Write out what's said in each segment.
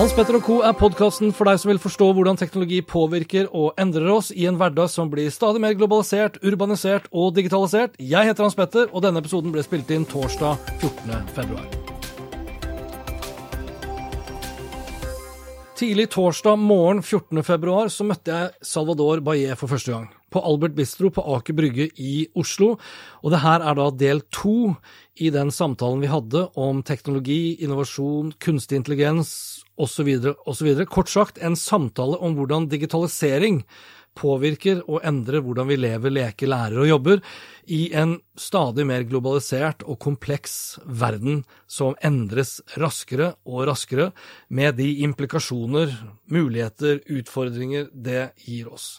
Hans Petter og Co. er podkasten for deg som vil forstå hvordan teknologi påvirker og endrer oss i en hverdag som blir stadig mer globalisert, urbanisert og digitalisert. Jeg heter Hans Petter, og denne episoden ble spilt inn torsdag 14. februar. Tidlig torsdag morgen 14. februar så møtte jeg Salvador Baillé for første gang. På Albert Bistro på Aker Brygge i Oslo. Og det her er da del to i den samtalen vi hadde om teknologi, innovasjon, kunstig intelligens osv. osv. Kort sagt en samtale om hvordan digitalisering påvirker og endrer hvordan vi lever, leker, lærer og jobber i en stadig mer globalisert og kompleks verden som endres raskere og raskere, med de implikasjoner, muligheter, utfordringer det gir oss.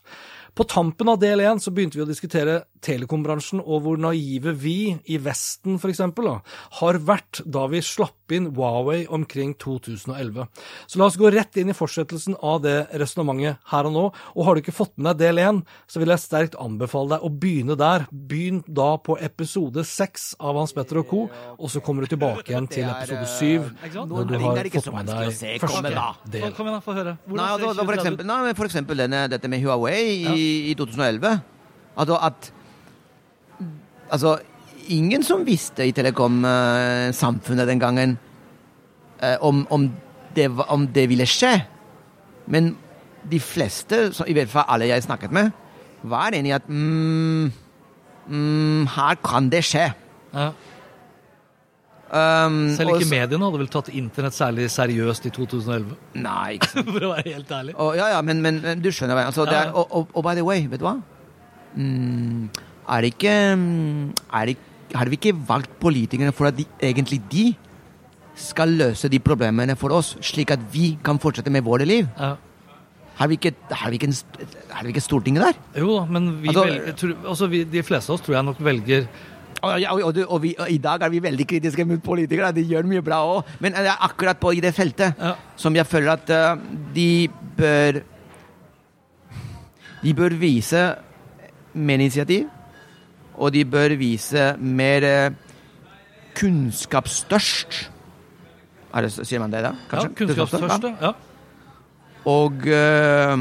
På tampen av del én så begynte vi å diskutere telekombransjen og hvor naive vi i Vesten f.eks. har vært da vi slapp inn Huawei omkring 2011. Så la oss gå rett inn i fortsettelsen av det resonnementet her og nå. Og har du ikke fått med deg del én, så vil jeg sterkt anbefale deg å begynne der. Begynn da på episode seks av Hans Petter og co., og så kommer du tilbake igjen til episode syv når du har fått med deg første del. Kom igjen, da, få høre. Nei, for, eksempel, for eksempel dette med Huawei i, i 2011. Altså at Altså, ingen som visste i telekomsamfunnet den gangen eh, om, om, det, om det ville skje. Men de fleste, i hvert fall alle jeg snakket med, var enig i at mm, mm, her kan det skje. Ja. Um, Selv ikke også, mediene hadde vel tatt internett særlig seriøst i 2011, Nei, ikke sant. for å være helt ærlig. Og, ja, ja, men, men, men du skjønner hva altså, er, og, og, og by the way, vet du hva? Mm, er det ikke mm, er det, Har vi ikke valgt politikerne for at de, egentlig de skal løse de problemene for oss, slik at vi kan fortsette med våre liv? Ja. Har vi ikke, har vi ikke, har vi ikke Stortinget der? Jo da, men vi Altså- velger, tror, altså vi, de fleste av oss tror jeg nok velger Og, og, og, vi, og i dag er vi veldig kritiske mot politikere. De gjør mye bra òg. Men det er akkurat på i det feltet Ja. som jeg føler at uh, de bør De bør vise mer initiativ. Og de bør vise mer eh, kunnskapsstørst. Er det, sier man det, da? ja, kunnskapsstørst, Ja. Og, uh,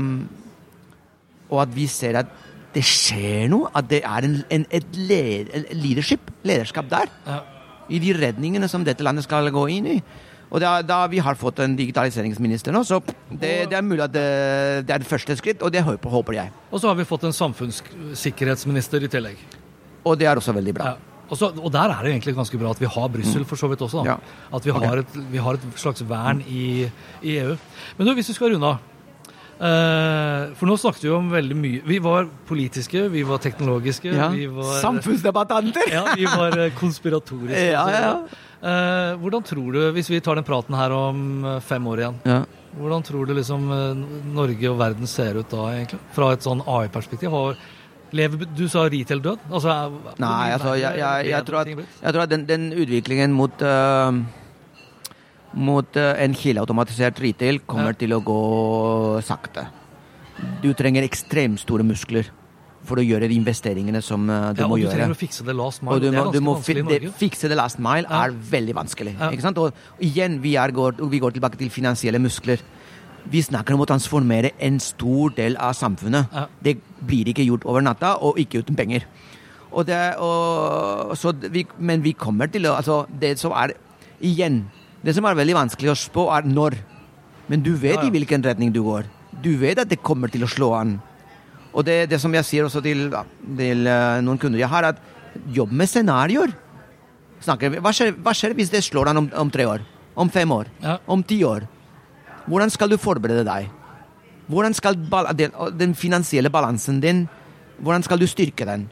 og at vi ser at det skjer noe. At det er en, en, et leder, leadership, lederskap der. Ja. I de redningene som dette landet skal gå inn i. Og da, da vi har fått en digitaliseringsminister nå, så det, det er mulig at det, det er det første skritt, og det håper, håper jeg. Og så har vi fått en samfunnssikkerhetsminister i tillegg. Og det er også veldig bra. Ja. Og, så, og der er det egentlig ganske bra at vi har Brussel for så vidt også. Ja. At vi har, et, vi har et slags vern i, i EU. Men du, hvis vi skal runde av For nå snakket vi om veldig mye Vi var politiske, vi var teknologiske, Ja. vi var Samfunnsdebattanter! ja, vi var eh, konspiratoriske. Ja, ja, ja. Eh, hvordan tror du, hvis vi tar den praten her om eh, fem år igjen, Ja. hvordan tror du liksom eh, Norge og verden ser ut da, egentlig? Fra et sånn AI-perspektiv? Lever, du sa retail død? Altså, Nei, altså, jeg, jeg, jeg, tror at, jeg tror at den, den utviklingen mot uh, mot uh, en kileautomatisert retail kommer Ja. til å gå sakte. Du trenger ekstremt store muskler for å gjøre de investeringene som uh, du ja, må og du gjøre. trenger å fikse det last mile. Og du det er må, vanskelig i Norge. fikse det last mile Ja. er veldig vanskelig. Ja. Ikke sant? Og igjen, vi, er, går, vi går tilbake til finansielle muskler. Vi snakker om å transformere en stor del av samfunnet. Det blir ikke gjort over natta, og ikke uten penger. Og det, og, så vi, men vi kommer til å altså, Det som er Igjen, det som er veldig vanskelig å spå, er når. Men du vet Ja, ja. i hvilken retning du går. Du vet at det kommer til å slå an. Og det, det som jeg sier også til, til eh, noen kunder jeg har, at jobb med scenarioer. Hva, hva skjer hvis det slår an om, om tre år? Om fem år? Ja. Om ti år? hvordan skal du forberede deg? Hvordan skal den, den finansielle balansen din hvordan skal du styrke den?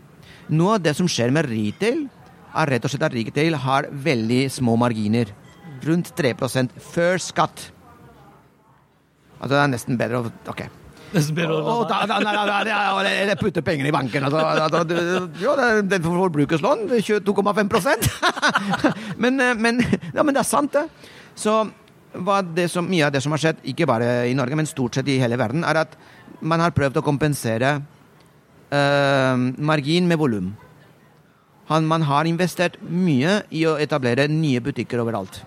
Noe av det som skjer med retail, er rett og slett at retail har veldig små marginer. Rundt 3% før skatt. Altså det er nesten bedre å Ok. Nesten bedre å oh, da, da, da, da, da, da, Eller putte penger i banken. Altså, da, det- jo, det, er er 22,5 men, eh, men, ja, men det er sant, det. Så som, mye av det som har skjedd, ikke bare i Norge, men stort sett i hele verden, er at man har prøvd å kompensere eh, margin med volum. Man har investert mye i å etablere nye butikker overalt.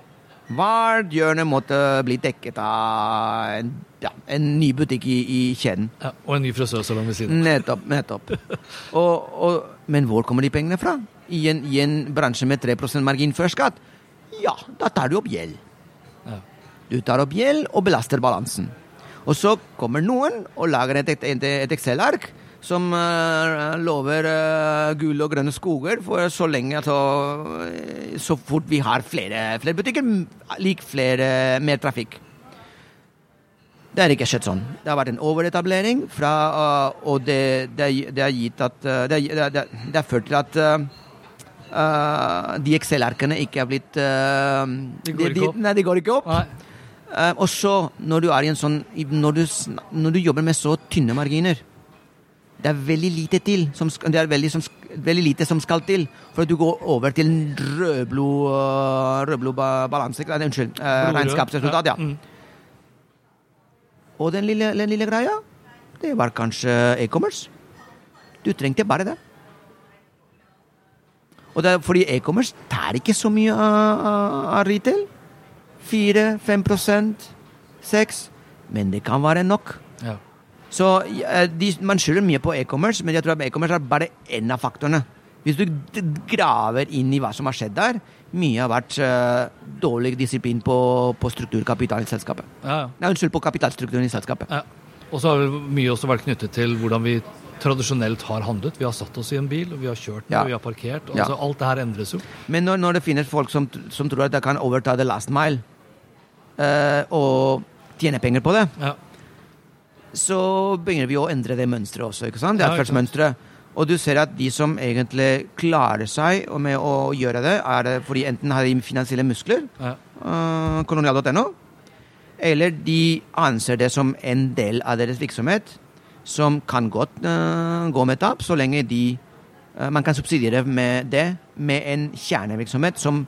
Hvert hjørne måtte bli dekket av en, ja, en ny butikk i, i kjeden. Ja, og en ny frisørsalong ved siden av. Nettopp. nettopp. Og, og, men hvor kommer de pengene fra? I en, I en bransje med 3 margin før skatt? Ja, da tar du opp gjeld. Ja. Du tar opp gjeld og belaster balansen. Og så kommer noen og lager et, et, et Excel-ark som eh, lover eh, gull og grønne skoger for så lenge altså, Så fort vi har flere, flere butikker, lik flere, mer trafikk. Det har ikke skjedd sånn. Det har vært en overetablering, fra, og det, det, det har gitt at det, det, det har ført til at uh, de Excel-arkene ikke har blitt uh, De går ikke opp. Nei, de går ikke opp. Uh, og så, når du er i en sånn når du, når du jobber med så tynne marginer Det er veldig lite til som, Det er veldig, som, veldig lite som skal til for at du går over til en rødblod uh, balanse Unnskyld. eh, regnskapsresultat, ja. Mm. Og den lille, den lille greia, det var kanskje e-commerce. Du trengte bare det. Og det er fordi e-commerce tar ikke så mye av- av retail. 4-5% 6 Men det kan være nok. Ja. Så eh, de, man skylder mye på e-commerce, men jeg tror at e-commerce er bare én av faktorene. Hvis du graver inn i hva som har skjedd der, mye har vært uh, dårlig disiplin på, på strukturkapitalen i selskapet. Ja, ja. Nei, unnskyld, på kapitalstrukturen i selskapet. Ja. Og så har mye også vært knyttet til hvordan vi tradisjonelt har handlet. Vi har satt oss i en bil, vi har kjørt den, Ja. vi har parkert. Altså, Alt det her endres jo. Men når, når det finnes folk som, som tror at de kan overta the last mile, uh, og tjene penger på det, Ja. Så begynner vi å endre det mønsteret også. ikke sant? Det er atferdsmønsteret. Og du ser at de som egentlig klarer seg med å gjøre det, er det fordi enten har de finansielle muskler, Ja. uh, kolonial.no, eller de anser det som en del av deres virksomhet, som kan godt uh, gå med tap, så lenge de uh, Man kan subsidiere med det med en kjernevirksomhet som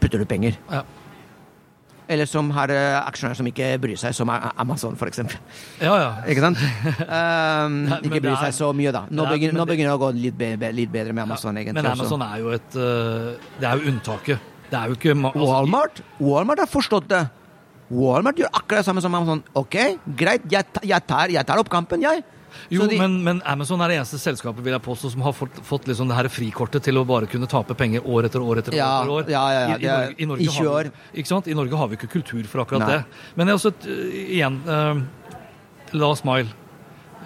putter ut penger. Ja. Eller som har uh, aksjonærer som ikke bryr seg, som Amazon, for ja, ja. Ikke sant? Um, Nei, ikke bryr seg så mye, da. Nå er- begynner, nå begynner det å gå litt, be, litt bedre med Amazon, egentlig. Men også. Amazon er jo et øh, Det er jo unntaket. Det er jo ikke altså, Walmart Walmart har forstått det. Walmart gjør akkurat det samme som Amazon. Ok, greit, jeg, jeg, tar, jeg tar opp kampen, jeg. Jo, de- men, men Amazon er det eneste selskapet vil jeg påstå, som har fått, fått liksom det her frikortet til å bare kunne tape penger år etter år etter år. Ja, etter år. ja, ja, ja, I, i, er- Norge, i, Norge 20 har år. ikke sant? I Norge har vi ikke kultur for akkurat Nei. det. Men øh, igjen uh, La smile.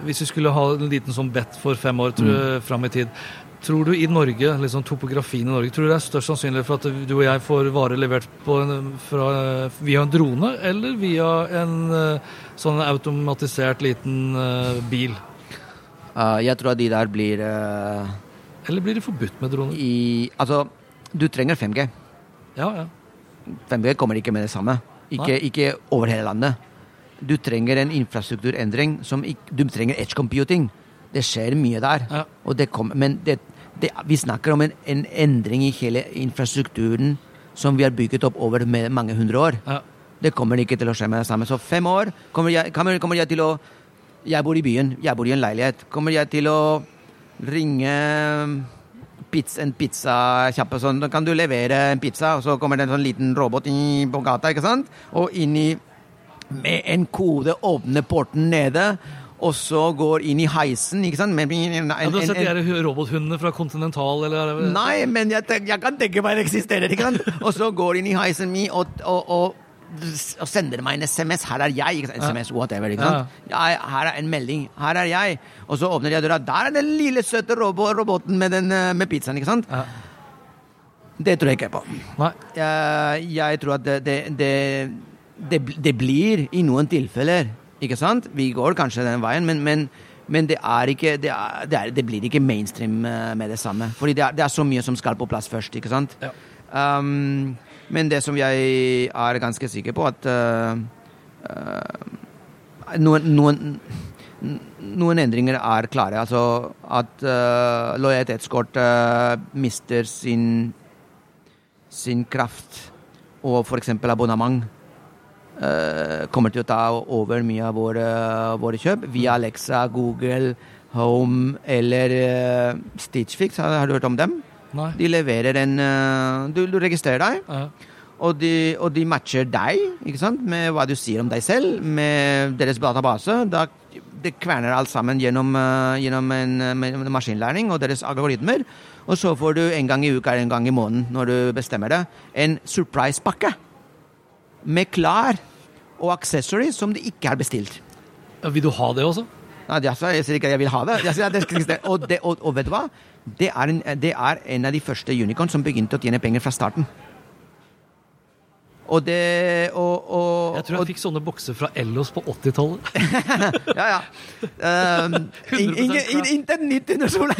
Hvis vi skulle ha en liten sånn bet for fem år mm. fram i tid, tror du i Norge, liksom topografien i Norge, tror du det er størst sannsynlig for at du og jeg får varer levert på en, fra, via en drone, eller via en øh, sånn automatisert liten uh, bil? Uh, jeg tror at de der blir uh, Eller blir det forbudt med droner? i Altså, du trenger 5G. Ja, ja. 5G kommer ikke med det samme. Ikke, ikke over hele landet. Du trenger en infrastrukturendring som ikke Du trenger edge computing. Det skjer mye der. Ja. Det kommer, men det, det, vi snakker om en, en endring i hele infrastrukturen som vi har bygget opp over mange hundre år. ja. Det kommer ikke til å skje med det samme. Så fem år kommer jeg, kommer, kommer jeg til å Jeg bor i byen, jeg bor i en leilighet. Kommer jeg til å ringe pizza, en pizzakjappe sånn, kan du levere en pizza, og så kommer det en sånn liten robot inn på gata, ikke sant? Og inn i Med en kode åpner porten nede, og så går inn i heisen, ikke sant? Men, en, en, ja du har sett en- de robothundene fra Continental, eller Nei, men jeg, jeg kan tenke meg det eksisterer, ikke sant? Og så går inn i heisen min og, og, og, og sender meg en SMS. Her er jeg. Ikke sant? SMS, whatever. ikke sant? Jeg, her er en melding. Her er jeg. Og så åpner jeg døra. Der er den lille, søte robo roboten med, den, eh, med pizzaen. ikke sant? Ja. Det tror jeg ikke på. Nei. Jeg, jeg tror at det, det, det det, det blir i noen tilfeller, ikke sant? Vi går kanskje den veien, men, men, men det, ikke, det, er, det, er, det, blir ikke mainstream eh, med det samme. Fordi det er, det er, så mye som skal på plass først, ikke sant? Ja. Um, men det som jeg er ganske sikker på, at uh, uh, noen, noen, noen, endringer er klare. Altså at uh, lojalitetskort mister sin, sin kraft og f.eks. abonnement kommer til å ta over mye av våre, våre kjøp via Alexa, Google, Home eller uh, Stitchfix. Har, har, du hørt om dem? Nei. De leverer en uh, du, du, registrerer deg. Ja. Og de, og de, matcher deg med hva du sier om deg selv, med deres database. Da, det kverner alt sammen gjennom, uh, gjennom en, en maskinlæring og deres algoritmer. Og så får du en gang i uka eller en gang i måneden, når du bestemmer det, en surprise-pakke med klær og accessories som de ikke har bestilt. Vil du ha det også? Nei, jeg sier ikke at jeg vil ha det. det og, det, og, og, vet du hva? Det er, en, det er en av de første unicorn som begynte å tjene penger fra starten. Og det og, og, Jeg tror jeg og, fikk sånne bokser fra Ellos på 80-tallet. ja, ja. Um, Inntil 90 under sola.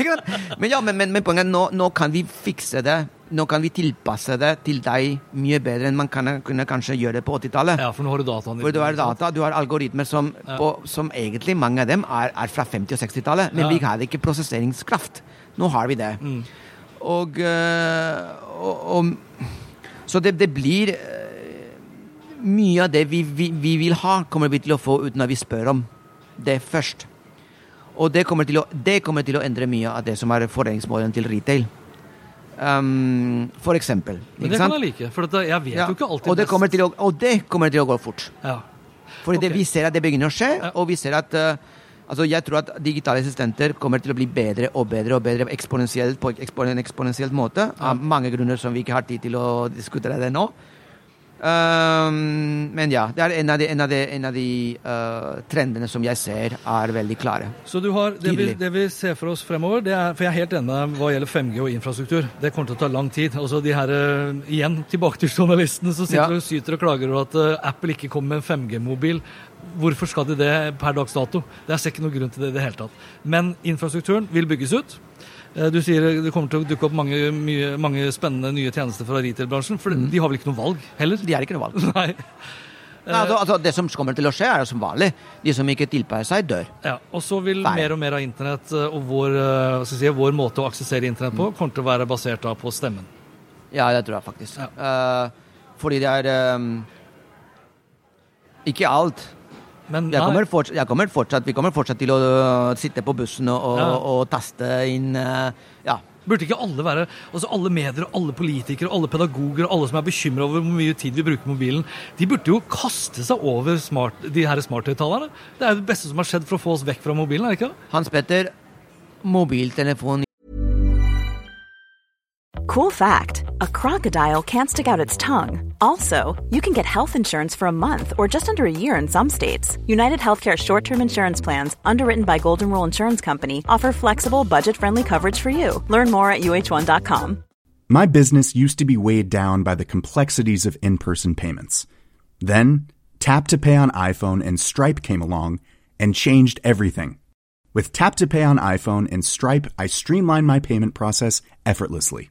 Men, ja, men, men, men poenget er nå, nå kan vi fikse det. Nå kan vi tilpasse det til deg mye bedre enn man kan, kunne kanskje gjøre det på 80-tallet. Ja, for nå har du dataen For du har data, du har algoritmer som, ja. på, som egentlig mange av dem er, er fra 50- og 60-tallet. Men ja. vi hadde ikke prosesseringskraft. Nå har vi det. Mm. Og, øh, og, og, Så det, det blir mye av det vi, vi, vi, vil ha, kommer vi til å få uten at vi spør om det først. Og det kommer å, kommer til å endre mye av det som er fordelingsmålene til retail. Um, for eksempel. Men det kan jeg like, for jeg vet ja. jo ikke alltid og det, kommer til å, det kommer til å gå fort. Ja. For okay. vi ser at det begynner å skje, ja. og vi ser at uh, altså Jeg tror at digitale assistenter kommer til å bli bedre og bedre og bedre eksponentielt på en eksponentiell måte. Av mange grunner som vi ikke har tid til å diskutere det nå. Um, men ja, det er en av de, en av de, en av de uh, trendene som jeg ser er veldig klare. Så har, det, vi, det, vi, ser for oss fremover, det er, for jeg er helt enig hva gjelder 5G og infrastruktur, det kommer til å ta lang tid. Altså de her, uh, Igjen tilbake til journalistene som sitter ja. og syter og klager over at uh, Apple ikke kommer med en 5G-mobil. Hvorfor skal de det per dags dato? Det er ikke noen grunn til det i det hele tatt. Men infrastrukturen vil bygges ut. Eh, du sier det kommer til å dukke opp mange, mye, mange spennende nye tjenester fra retail-bransjen. For mm. de har vel ikke noe valg heller? De har ikke noe valg. Nei. Nei, altså, altså, det som kommer til å skje, er som vanlig. De som ikke tilpasser seg, dør. Ja, Og så vil Ferdig. mer og mer av internett eh, og vår, eh, si, vår måte å aksessere internett på, mm. kommer til å være basert da, på stemmen. Ja, det tror jeg faktisk. Ja. Uh, fordi det er um, Ikke alt men jeg kommer, fortsatt, jeg kommer fortsatt, vi kommer fortsatt til å øh, sitte på bussen og, og, og taste inn øh, ja. Burde ikke alle være altså Alle medier, alle politikere, alle pedagoger og alle som er bekymra over hvor mye tid vi bruker mobilen, de burde jo kaste seg over smart, de her smarthøyttalerne. Det er jo det beste som har skjedd for å få oss vekk fra mobilen, er det ikke? Hans Petter, mobiltelefon Cool fact a crocodile can't stick out its tongue. Also, you can get health insurance for a month or just under a year in some states. United Healthcare short term insurance plans, underwritten by Golden Rule Insurance Company, offer flexible, budget friendly coverage for you. Learn more at uh1.com. My business used to be weighed down by the complexities of in person payments. Then, Tap to Pay on iPhone and Stripe came along and changed everything. With Tap to Pay on iPhone and Stripe, I streamlined my payment process effortlessly.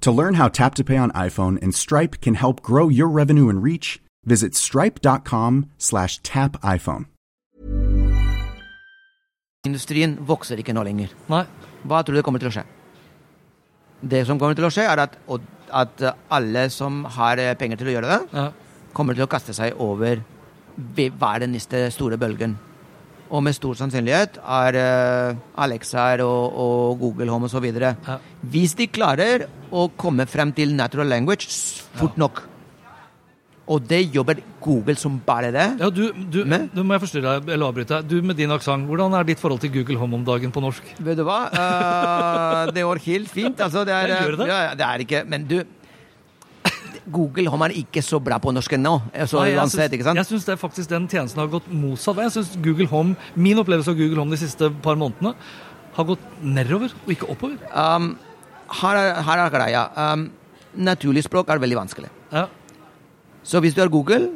To learn how Tap to Pay on iPhone and Stripe can help grow your revenue and reach, visit stripe.com slash tapiphone. Industrien vokser ikke nå lenger. Nei. Hva tror du kommer til å skje? Det som kommer til å skje, er at, at alle som har eh, penger til å gjøre det, ja. kommer til å kaste seg over hva er den neste store bølgen. Og med stor sannsynlighet er uh, Alexa og, og, Google Home osv. Ja. Hvis de klarer å komme frem til natural language fort nok, Og det jobber Google som bare det. Ja, du, du, med. du må jeg forstyrre deg, eller avbryte deg. Du med din aksent, hvordan er ditt forhold til Google Home om dagen på norsk? Vet du hva? Uh, det går helt fint. Altså, det er, det? Ja, ja, det er ikke Men du Google Home er ikke så bra på norsk ennå. Så Nei, jeg uansett, syns- faktisk den tjenesten har gått motsatt vei. Jeg synes Google Home, Min opplevelse av Google Home de siste par månedene har gått nedover og ikke oppover. Um, her, er, her er greia. Um, naturlig språk er veldig vanskelig. Ja, Så hvis du har Google,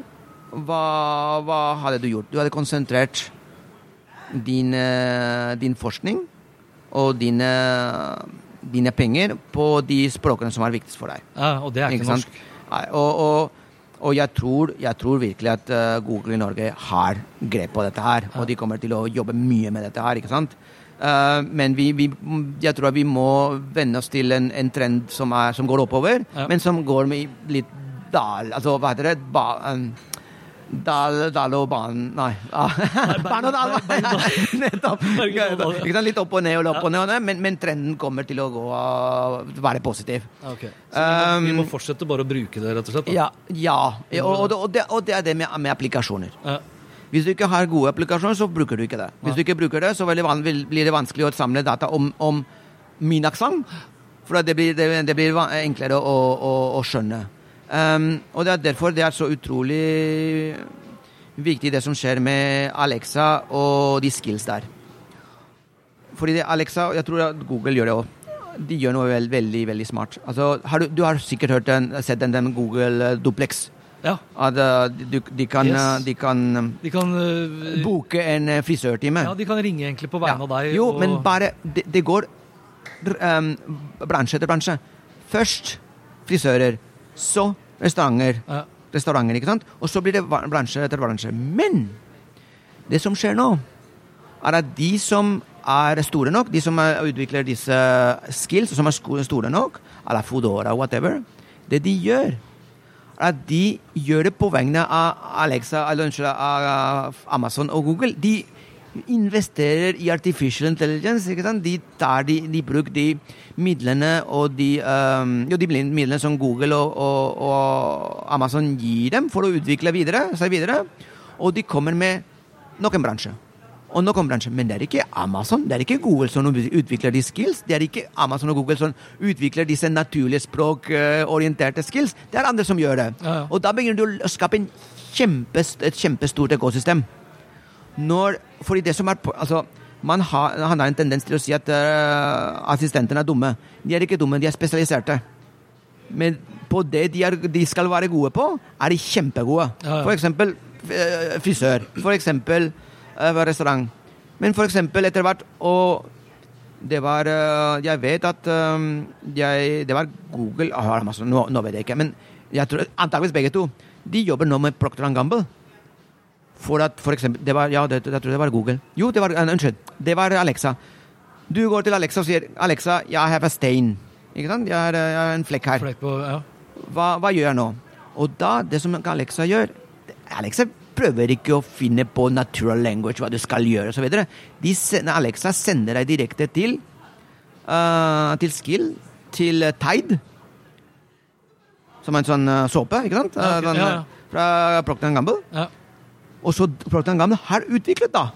hva, hva hadde du gjort? Du hadde konsentrert din, eh, din forskning og dine, dine penger på de språkene som er viktigst for deg. ja Og det er ikke, ikke norsk. Nei, og, og, og jeg, tror, jeg tror virkelig at eh, Google i Norge har grep på dette her. Og de kommer til å jobbe mye med dette her. ikke sant? Uh, men vi, vi, jeg tror vi må venne oss til en, en trend som, er, som går oppover, Ja. men som går med litt dal Altså, hva heter det? Ba, um, Dal, dal og ban Nei. Nettopp. Litt opp og ned og opp og ned, men, men trenden kommer til å gå, være positiv. Okay. Så vi må, vi må Um, fortsette bare å bruke det, rett og slett? Da. Ja. ja. Og, og, det- og, det, er det med, med applikasjoner. Ja. Hvis du ikke har gode applikasjoner, så bruker du ikke det. Hvis du ikke bruker det, så blir det vanskelig å samle data om, om min aksent. For det blir, det, det blir enklere å, å, å skjønne. Um, og det er derfor det er så utrolig viktig det som skjer med Alexa og de skills der. Fordi det Alexa, jeg tror at Google gjør det òg. De gjør noe veld, veldig veldig smart. Altså, har du, du har sikkert hørt den, sett den, den Google eh, Duplex. ja. At uh, de, de kan, Yes. eh, de kan De kan uh, Boke en frisørtime. Ja, de kan ringe egentlig på vegne av deg. Jo, og- men bare Det, de går um, bransje etter bransje. Først frisører, så restauranter. Ja. Restauranter, ikke sant? Og så blir det bransje etter bransje. Men det som skjer nå, er at de som er store nok, de som er, utvikler disse skills, som er store nok, eller Foodora, whatever, det de gjør, at de gjør det på vegne av Alexa, eller unnskyld, av Amazon og Google. De investerer i artificial intelligence. ikke sant? De tar de, de bruker de midlene og de, um, jo, de midlene som Google og, og, og Amazon gir dem for å utvikle videre, seg videre, og de kommer med noen bransjer. Og noen bransjer, Men det er ikke Amazon det er ikke Google som utvikler de skills. Det er ikke Amazon og Google som utvikler disse naturlige språkorienterte skills. Det er andre som gjør det. Ja, ja. Og da begynner du å skape en kjempes, et kjempestort økosystem. Når, fordi det som er altså, man har, han har en tendens til å si at uh, assistentene er dumme. De er ikke dumme, de er spesialiserte. Men på det de, er, de skal være gode på, er de kjempegode. Ja, ja. For eksempel eh, frisør. For eksempel uh, restaurant. Men for eksempel etter hvert Og det var Jeg vet at jeg, Det var Google oh, Amazon, nå, nå vet jeg ikke, men jeg tror, antakeligvis begge to. De jobber nå med Procter Gamble. For at for eksempel det var, Ja, det, jeg tror det var Google. Jo, det var eh, Unnskyld. Det var Alexa. Du går til Alexa og sier 'Alexa, I have a stain'. Ikke sant? Jeg har, jeg har en flekk her. Flekk på, ja. Hva, hva gjør jeg nå? Og da, det som Alexa gjør Alexa prøver ikke å finne på natural language, hva du skal gjøre osv. Alexa sender deg direkte til uh, til Skill, til eh, Tide. Som er en sånn såpe, ikke sant? Ja, ok. Eh, den, Ja, ja. eh, Fra Procter Gamble. ja. Og så Procter Gamble har utviklet da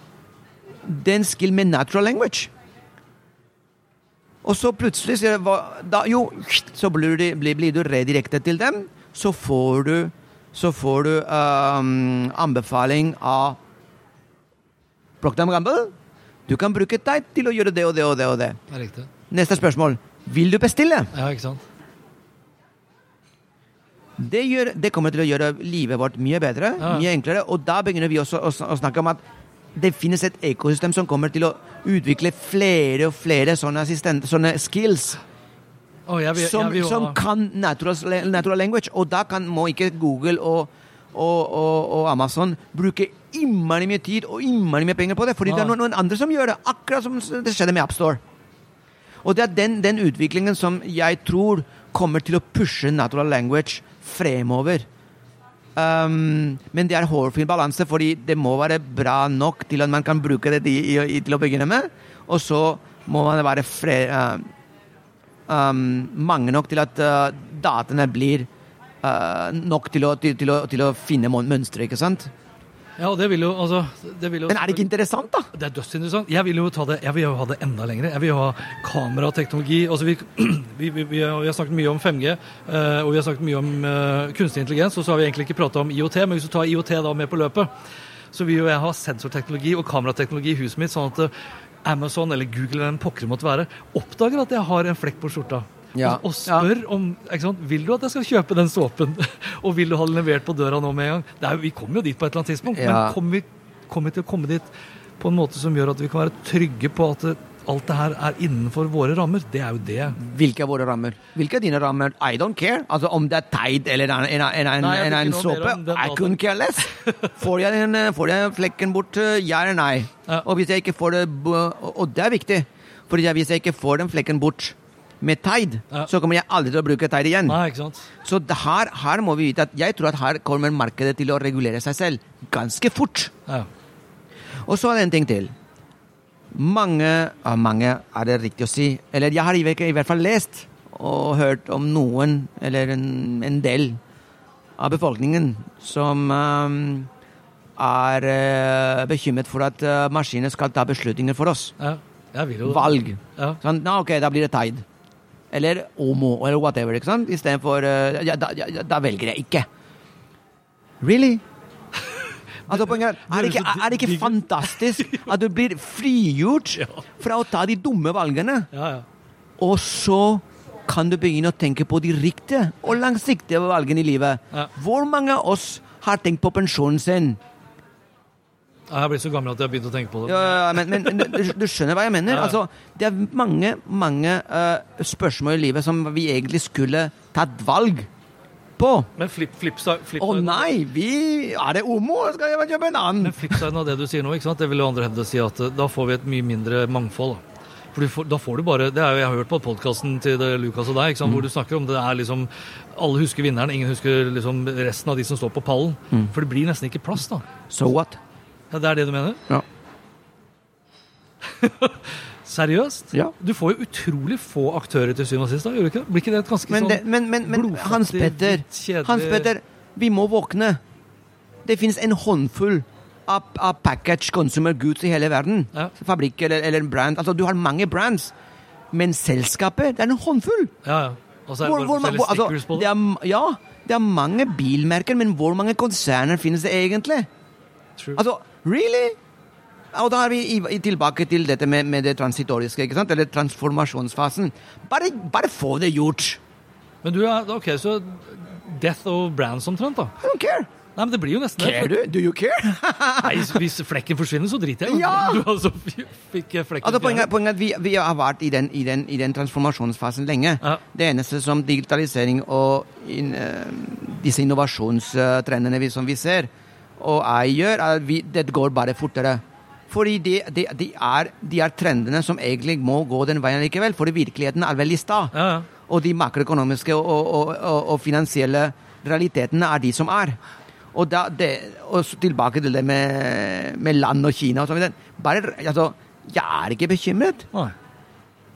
den skill med natural language. Og så plutselig hva- da, Jo, så blir, du, blir, blir du redirektet til dem. Så får du, så får du um, anbefaling av Procter Gamble. Du kan bruke deg til å gjøre det og det og det. og det. Det. Neste spørsmål. Vil du bestille? Ja, ikke sant? Det, gjør, det kommer til å gjøre livet vårt mye bedre, Ja. mye enklere. Og da begynner vi også å, å snakke om at det finnes et ekosystem som kommer til å utvikle flere og flere sånne, sånne skills Oh, jeg, vil- som, jeg vil jo som kan natural, natural language. Og da kan, må ikke Google og, og, og, og Amazon bruke innmari mye tid og innmari mye penger på det, fordi det er noen, noen andre som gjør det. Akkurat som det skjedde med AppStore. Og det er den, den utviklingen som jeg tror kommer til å pushe natural language fremover. Um, men det er hårfin balanse, fordi det må være bra nok til at man kan bruke det i, i, til å begynne med. Og så må man være fre, uh, um, mange nok til at uh, dataene blir uh, nok til å, til, til, å, til å finne mønstre, ikke sant? Ja, det vil jo, altså det vil jo Men er det ikke interessant, da? Det er dødsinteressant. Jeg vil jo ta det, jeg vil jo ha det enda lenger. Jeg vil jo ha kamerateknologi. Altså vi, vi, vi, vi, har, snakket mye om 5G, eh, og vi har snakket mye om eh, kunstig intelligens. Og så har vi egentlig ikke prata om IOT, men hvis du tar IOT da med på løpet, så vil jo jeg ha sensorteknologi og kamerateknologi i huset mitt, sånn at eh, Amazon eller Google eller en pokker måtte være, oppdager at jeg har en flekk på skjorta. Ja. Og, og spør om ikke sant, vil du at jeg skal kjøpe den såpen, og vil du ha den levert på døra nå med en gang. Det er, vi kommer jo dit på et eller annet tidspunkt, Ja. men kommer vi, kommer vi til å komme dit på en måte som gjør at vi kan være trygge på at det, alt det her er innenfor våre rammer? Det er jo det. Hvilke er våre rammer? Hvilke er dine rammer? I don't care. Altså Om det er Tide eller en, en, en, en, Nei, en, en såpe, I couldn't care less. Får jeg, den, får jeg flekken bort, ja eller nei? Ja. Og hvis jeg ikke får det og det er viktig, for hvis jeg ikke får den flekken bort med Tide, Ja. så kommer jeg aldri til å bruke Tide igjen. Nei? Så her, her må vi vite at jeg tror at her kommer markedet til å regulere seg selv ganske fort. Ja. Og så er det en ting til. Mange, ja, mange er det riktig å si, eller jeg har i hvert- i hvert fall lest og hørt om noen, eller en, en del av befolkningen, som um, er uh, bekymret for at uh, maskiner skal ta beslutninger for oss. ja. Valg. Ja. Sånn, Nå, ok, da blir det Tide. Eller Omo, eller whatever. ikke sant? Istedenfor uh, ja, da, ja, da velger jeg ikke. Really? Altså, poenget er, det ikke, er det ikke fantastisk at du blir frigjort fra å ta de dumme valgene, Ja, ja. og så kan du begynne å tenke på de riktige og langsiktige valgene i livet? Hvor mange av oss har tenkt på pensjonen sin? Jeg har blitt så gammel at jeg har begynt å tenke på det. Ja, ja, men, men, du, du skjønner hva jeg mener? Ja. Altså, det er mange, mange uh, spørsmål i livet som vi egentlig skulle tatt valg på. Men flip, flip, flip Å nei, vi Er det homo, Skal jeg kjøpe en annen? Men flipsiden av det du sier nå, det vil jo andre hevde si at eh, da får vi et mye mindre mangfold. For du får, da får du bare, det er jo, Jeg har hørt på podkasten til det, Lukas og deg, sant? hvor du snakker om det er liksom Alle husker vinneren, ingen husker liksom resten av de som står på pallen. For det blir nesten ikke plass, da. So what? Ja, Det er det du mener? Ja. Seriøst? Ja. Du får jo utrolig få aktører til syvende og sist, da, gjør du ikke? det? Blir ikke det et ganske Men, sånn men, men, men Hans Petter, kjedelig- Hans Petter, vi må våkne. Det finnes en håndfull av, av package consumer goods i hele verden. Ja. Fabrikk eller, eller brand. Altså, du har mange brands, men selskapet, det er en håndfull. Ja, ja. Og så er det Hvor, bare hvor, forskjellige altså, på det det. er, ja, det er mange bilmerker, men hvor mange konserner finnes det egentlig? True. Altså, really? Og da er vi i, i, tilbake til dette med, med det transitoriske, ikke sant? eller transformasjonsfasen. Bare, bare få det gjort. Men du er Ok, så Death of Brands omtrent, da. I don't care. Nei, men det blir jo nesten Care du? Do you care? Nei, hvis flekken forsvinner, så driter jeg. Ja! Du altså fikk flekken Altså, poenget, poenget er at vi, vi har vært i den, i, den, i den transformasjonsfasen lenge. Ja. Det eneste som digitalisering og in, uh, disse innovasjonstrendene vi, som vi ser, og jeg gjør, er at vi, det går bare fortere. Fordi de, de, de, er, de er trendene som egentlig må gå den veien likevel, for virkeligheten er veldig sta. Ja, ja. Og de makroøkonomiske og, og, og, og finansielle realitetene er de som er. Og, da, det, tilbake til det med, med land og Kina og sånn. Bare, altså, jeg er ikke bekymret.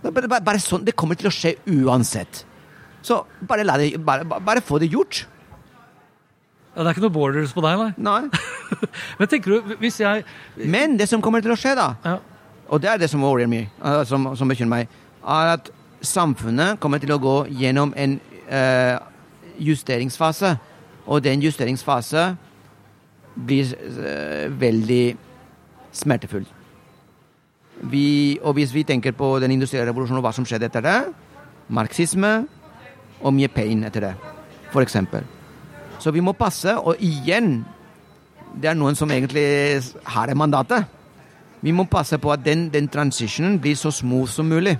Bare, bare, sånn, Det kommer til å skje uansett. Så bare, det, bare- bare få det gjort. Ja, det er ikke noe borders på deg, nei? Nei. Men tenker du, hvis jeg Men det som kommer til å skje, da, ja. og det er det som worrier meg, uh, som, som bekymrer meg, er at samfunnet kommer til å gå gjennom en uh, justeringsfase. Og den justeringsfase blir uh, veldig smertefull. Vi, og hvis vi tenker på den industrielle revolusjonen og hva som skjedde etter det, marxisme og mye pain etter det, for eksempel. Så vi må passe, og igjen, det er noen som egentlig har det mandatet. Vi må passe på at den, den transitionen blir så smooth som mulig.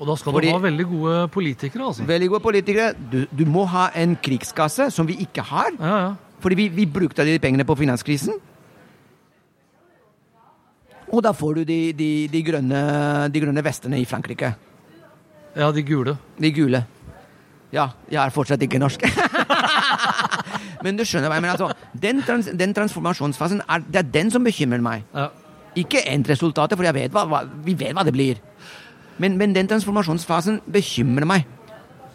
Og da skal Fordi- du ha veldig gode politikere, altså. Veldig gode politikere. Du, du må ha en krigskasse, som vi ikke har. Ja, ja. Fordi vi, vi brukte de pengene på finanskrisen. Og da får du de, de, de, grønne, de grønne vestene i Frankrike. Ja, de gule. De gule. Ja, jeg er fortsatt ikke norsk. Men du skjønner hva jeg mener. Altså, den, trans, den transformasjonsfasen, er, det er den som bekymrer meg. Ja. Ikke endresultatet, for vet hva, hva, vi vet hva det blir. Men, men den transformasjonsfasen bekymrer meg.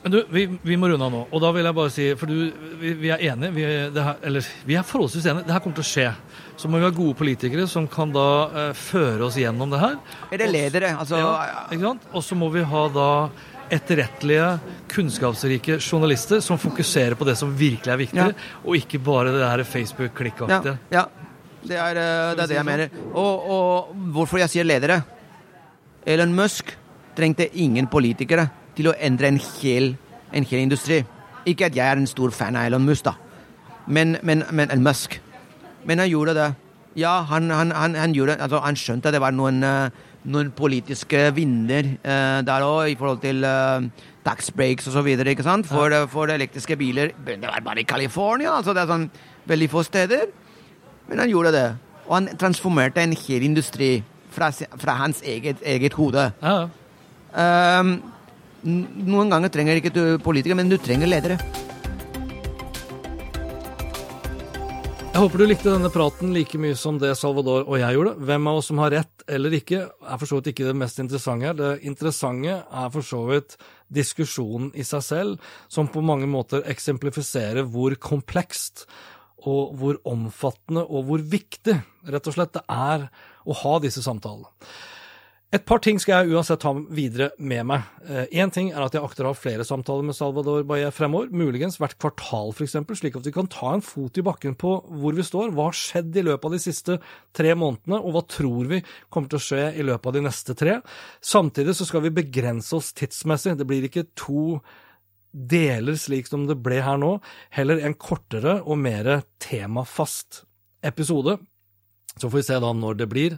Men du, vi, vi må runde av nå. Og da vil jeg bare si, for du, vi, vi er enige, vi, det her, eller vi er forholdsvis enige. Det her kommer til å skje. Så må vi ha gode politikere som kan da eh, føre oss gjennom det her. Er det ledere? Altså, Ja, ikke sant? Og så må vi ha da etterrettelige, kunnskapsrike journalister som fokuserer på det som virkelig er viktig, Ja. og ikke bare det her Facebook-klikkaktige. ja. Det er, eh, det er det jeg mener. Og, og hvorfor jeg sier ledere? Elon Musk trengte ingen politikere til å endre en hel, en hel industri. Ikke at jeg er en stor fan av Elon Musk, da. Men, men, men Elon Musk. Men han gjorde det. Ja, han, han, han, han, gjorde, altså, han skjønte at det var noen, eh, noen politiske vinder eh, der òg, i forhold til eh, tax breaks osv. For, ja. for elektriske biler. Det var bare i California. Altså, det er sånn veldig få steder. Men han gjorde det. Og han transformerte en hel industri fra, fra hans eget, eget hode. Ja. Ehm, noen ganger trenger ikke du politikere, men du trenger ledere. Jeg håper du likte denne praten like mye som det Salvador og jeg gjorde. Hvem av oss som har rett eller ikke, er for så vidt ikke det mest interessante. Det interessante er for så vidt diskusjonen i seg selv, som på mange måter eksemplifiserer hvor komplekst og hvor omfattende og hvor viktig rett og slett det er å ha disse samtalene. Et par ting skal jeg uansett ta videre med meg. Én ting er at jeg akter å ha flere samtaler med Salvador Baye fremover, muligens hvert kvartal f.eks., slik at vi kan ta en fot i bakken på hvor vi står, hva har skjedd i løpet av de siste tre månedene, og hva tror vi kommer til å skje i løpet av de neste tre. Samtidig så skal vi begrense oss tidsmessig. Det blir ikke to deler slik som det ble her nå, heller en kortere og mer temafast episode. Så får vi se da når det blir,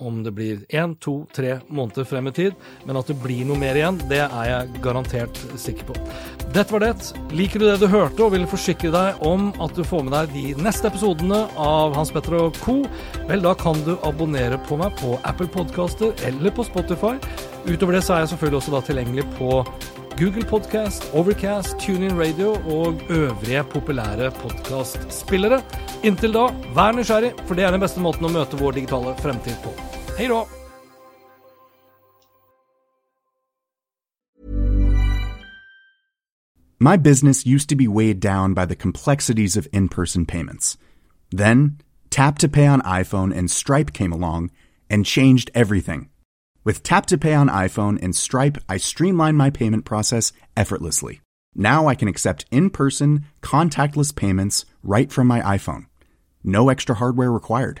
om det blir én, to, tre måneder frem i tid, men at det blir noe mer igjen, det er jeg garantert sikker på. Dette var det. Liker du det du hørte og vil forsikre deg om at du får med deg de neste episodene av Hans Petter og co., vel, da kan du abonnere på meg på Apple Podcaster eller på Spotify. Utover det så er jeg selvfølgelig også da tilgjengelig på Google Podcast, Overcast, TuneIn Radio og øvrige populære podkastspillere. Inntil da, vær nysgjerrig, for det er den beste måten å møte vår digitale fremtid på. Hei da! My business used to be weighed down by the complexities of in person payments. Then, Tap to Pay on iPhone and Stripe came along and changed everything. With Tap to Pay on iPhone and Stripe, I streamlined my payment process effortlessly. Now I can accept in person, contactless payments right from my iPhone. No extra hardware required.